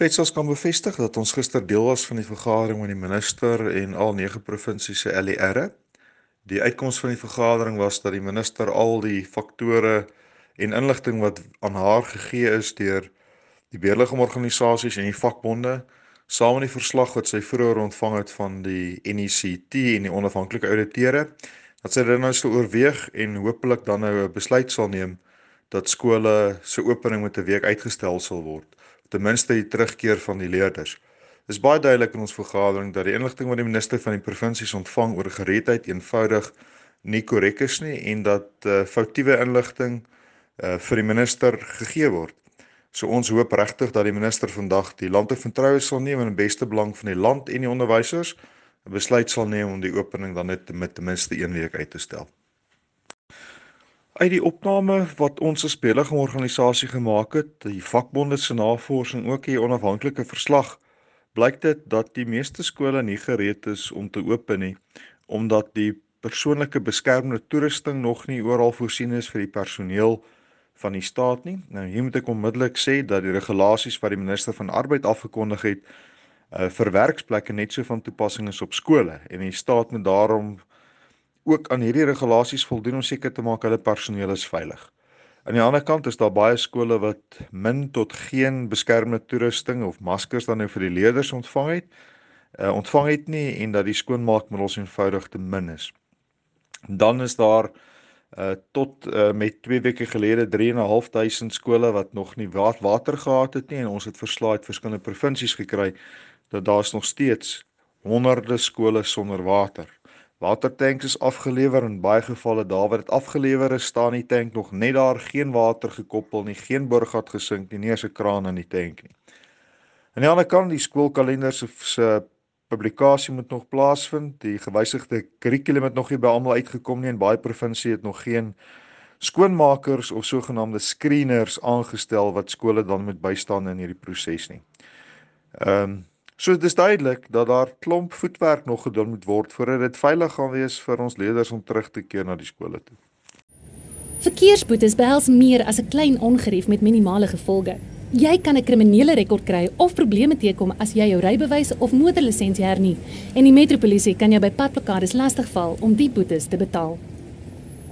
Wetsels kan bevestig dat ons gister deel was van die vergadering met die minister en al 9 provinsies se LERre. Die uitkoms van die vergadering was dat die minister al die faktore en inligting wat aan haar gegee is deur die beheerliggaamorganisasies en die vakbonde saam met die verslag wat sy vroeër ontvang het van die NECT en die onafhanklike ouditeure dat sy dit nou sou oorweeg en hopelik dan nou 'n besluit sal neem dat skole se opening met 'n week uitgestel sal word ten minste die terugkeer van die leerders. Dit is baie duidelik in ons vergadering dat die inligting wat die minister van die provinsies ontvang oor gereedheid eenvoudig nie korrek is nie en dat uh, foutiewe inligting uh, vir die minister gegee word. So ons hoop regtig dat die minister vandag die land te vertroue sal neem in die beste belang van die land en die onderwysers 'n besluit sal neem om die opening dan net met ten minste 1 week uit te stel. Uit die opname wat ons as belegingsorganisasie gemaak het, die vakbonde se navorsing ook hier onafhanklike verslag, blyk dit dat die meeste skole nie gereed is om te open nie omdat die persoonlike beskermende toerusting nog nie oral voorsien is vir die personeel van die staat nie. Nou hier moet ek onmiddellik sê dat die regulasies wat die minister van arbeid afgekondig het uh vir werksplekke net so van toepassing is op skole en die staat moet daarom ook aan hierdie regulasies voldoen om seker te maak hulle personeel is veilig. Aan die ander kant is daar baie skole wat min tot geen beskermende toerusting of maskers dan nou vir die leerders ontvang het. Uh ontvang het nie en dat die skoonmaakmiddels eenvoudig te min is. Dan is daar uh tot uh, met 2 weke gelede 3.500 skole wat nog nie water gehad het nie en ons het verslae uit verskillende provinsies gekry dat daar's nog steeds honderde skole sonder water. Watertanks is afgelewer in baie gevalle daar waar dit afgelewer is staan die tank nog net daar geen water gekoppel nie geen boorgat gesink nie nie 'n kraan in die tank nie. Aan die ander kant die skoolkalender se publikasie moet nog plaasvind. Die gewysigde kurrikulum het nog nie by almal uitgekom nie en baie provinsie het nog geen skoonmakers of sogenaamde screeners aangestel wat skole dan moet bystaan in hierdie proses nie. Ehm um, so dit is duidelik dat daar klomp voetwerk nog gedoen moet word voordat dit veilig gaan wees vir ons leerders om terug te keer na die skole toe. Verkeersboetes behels meer as 'n klein ongerief met minimale gevolge. Jy kan 'n kriminele rekord kry of probleme teekom as jy jou rybewys of motorlisensie hernie en die metropolisie kan jou by padplakkades lastigval om die boetes te betaal.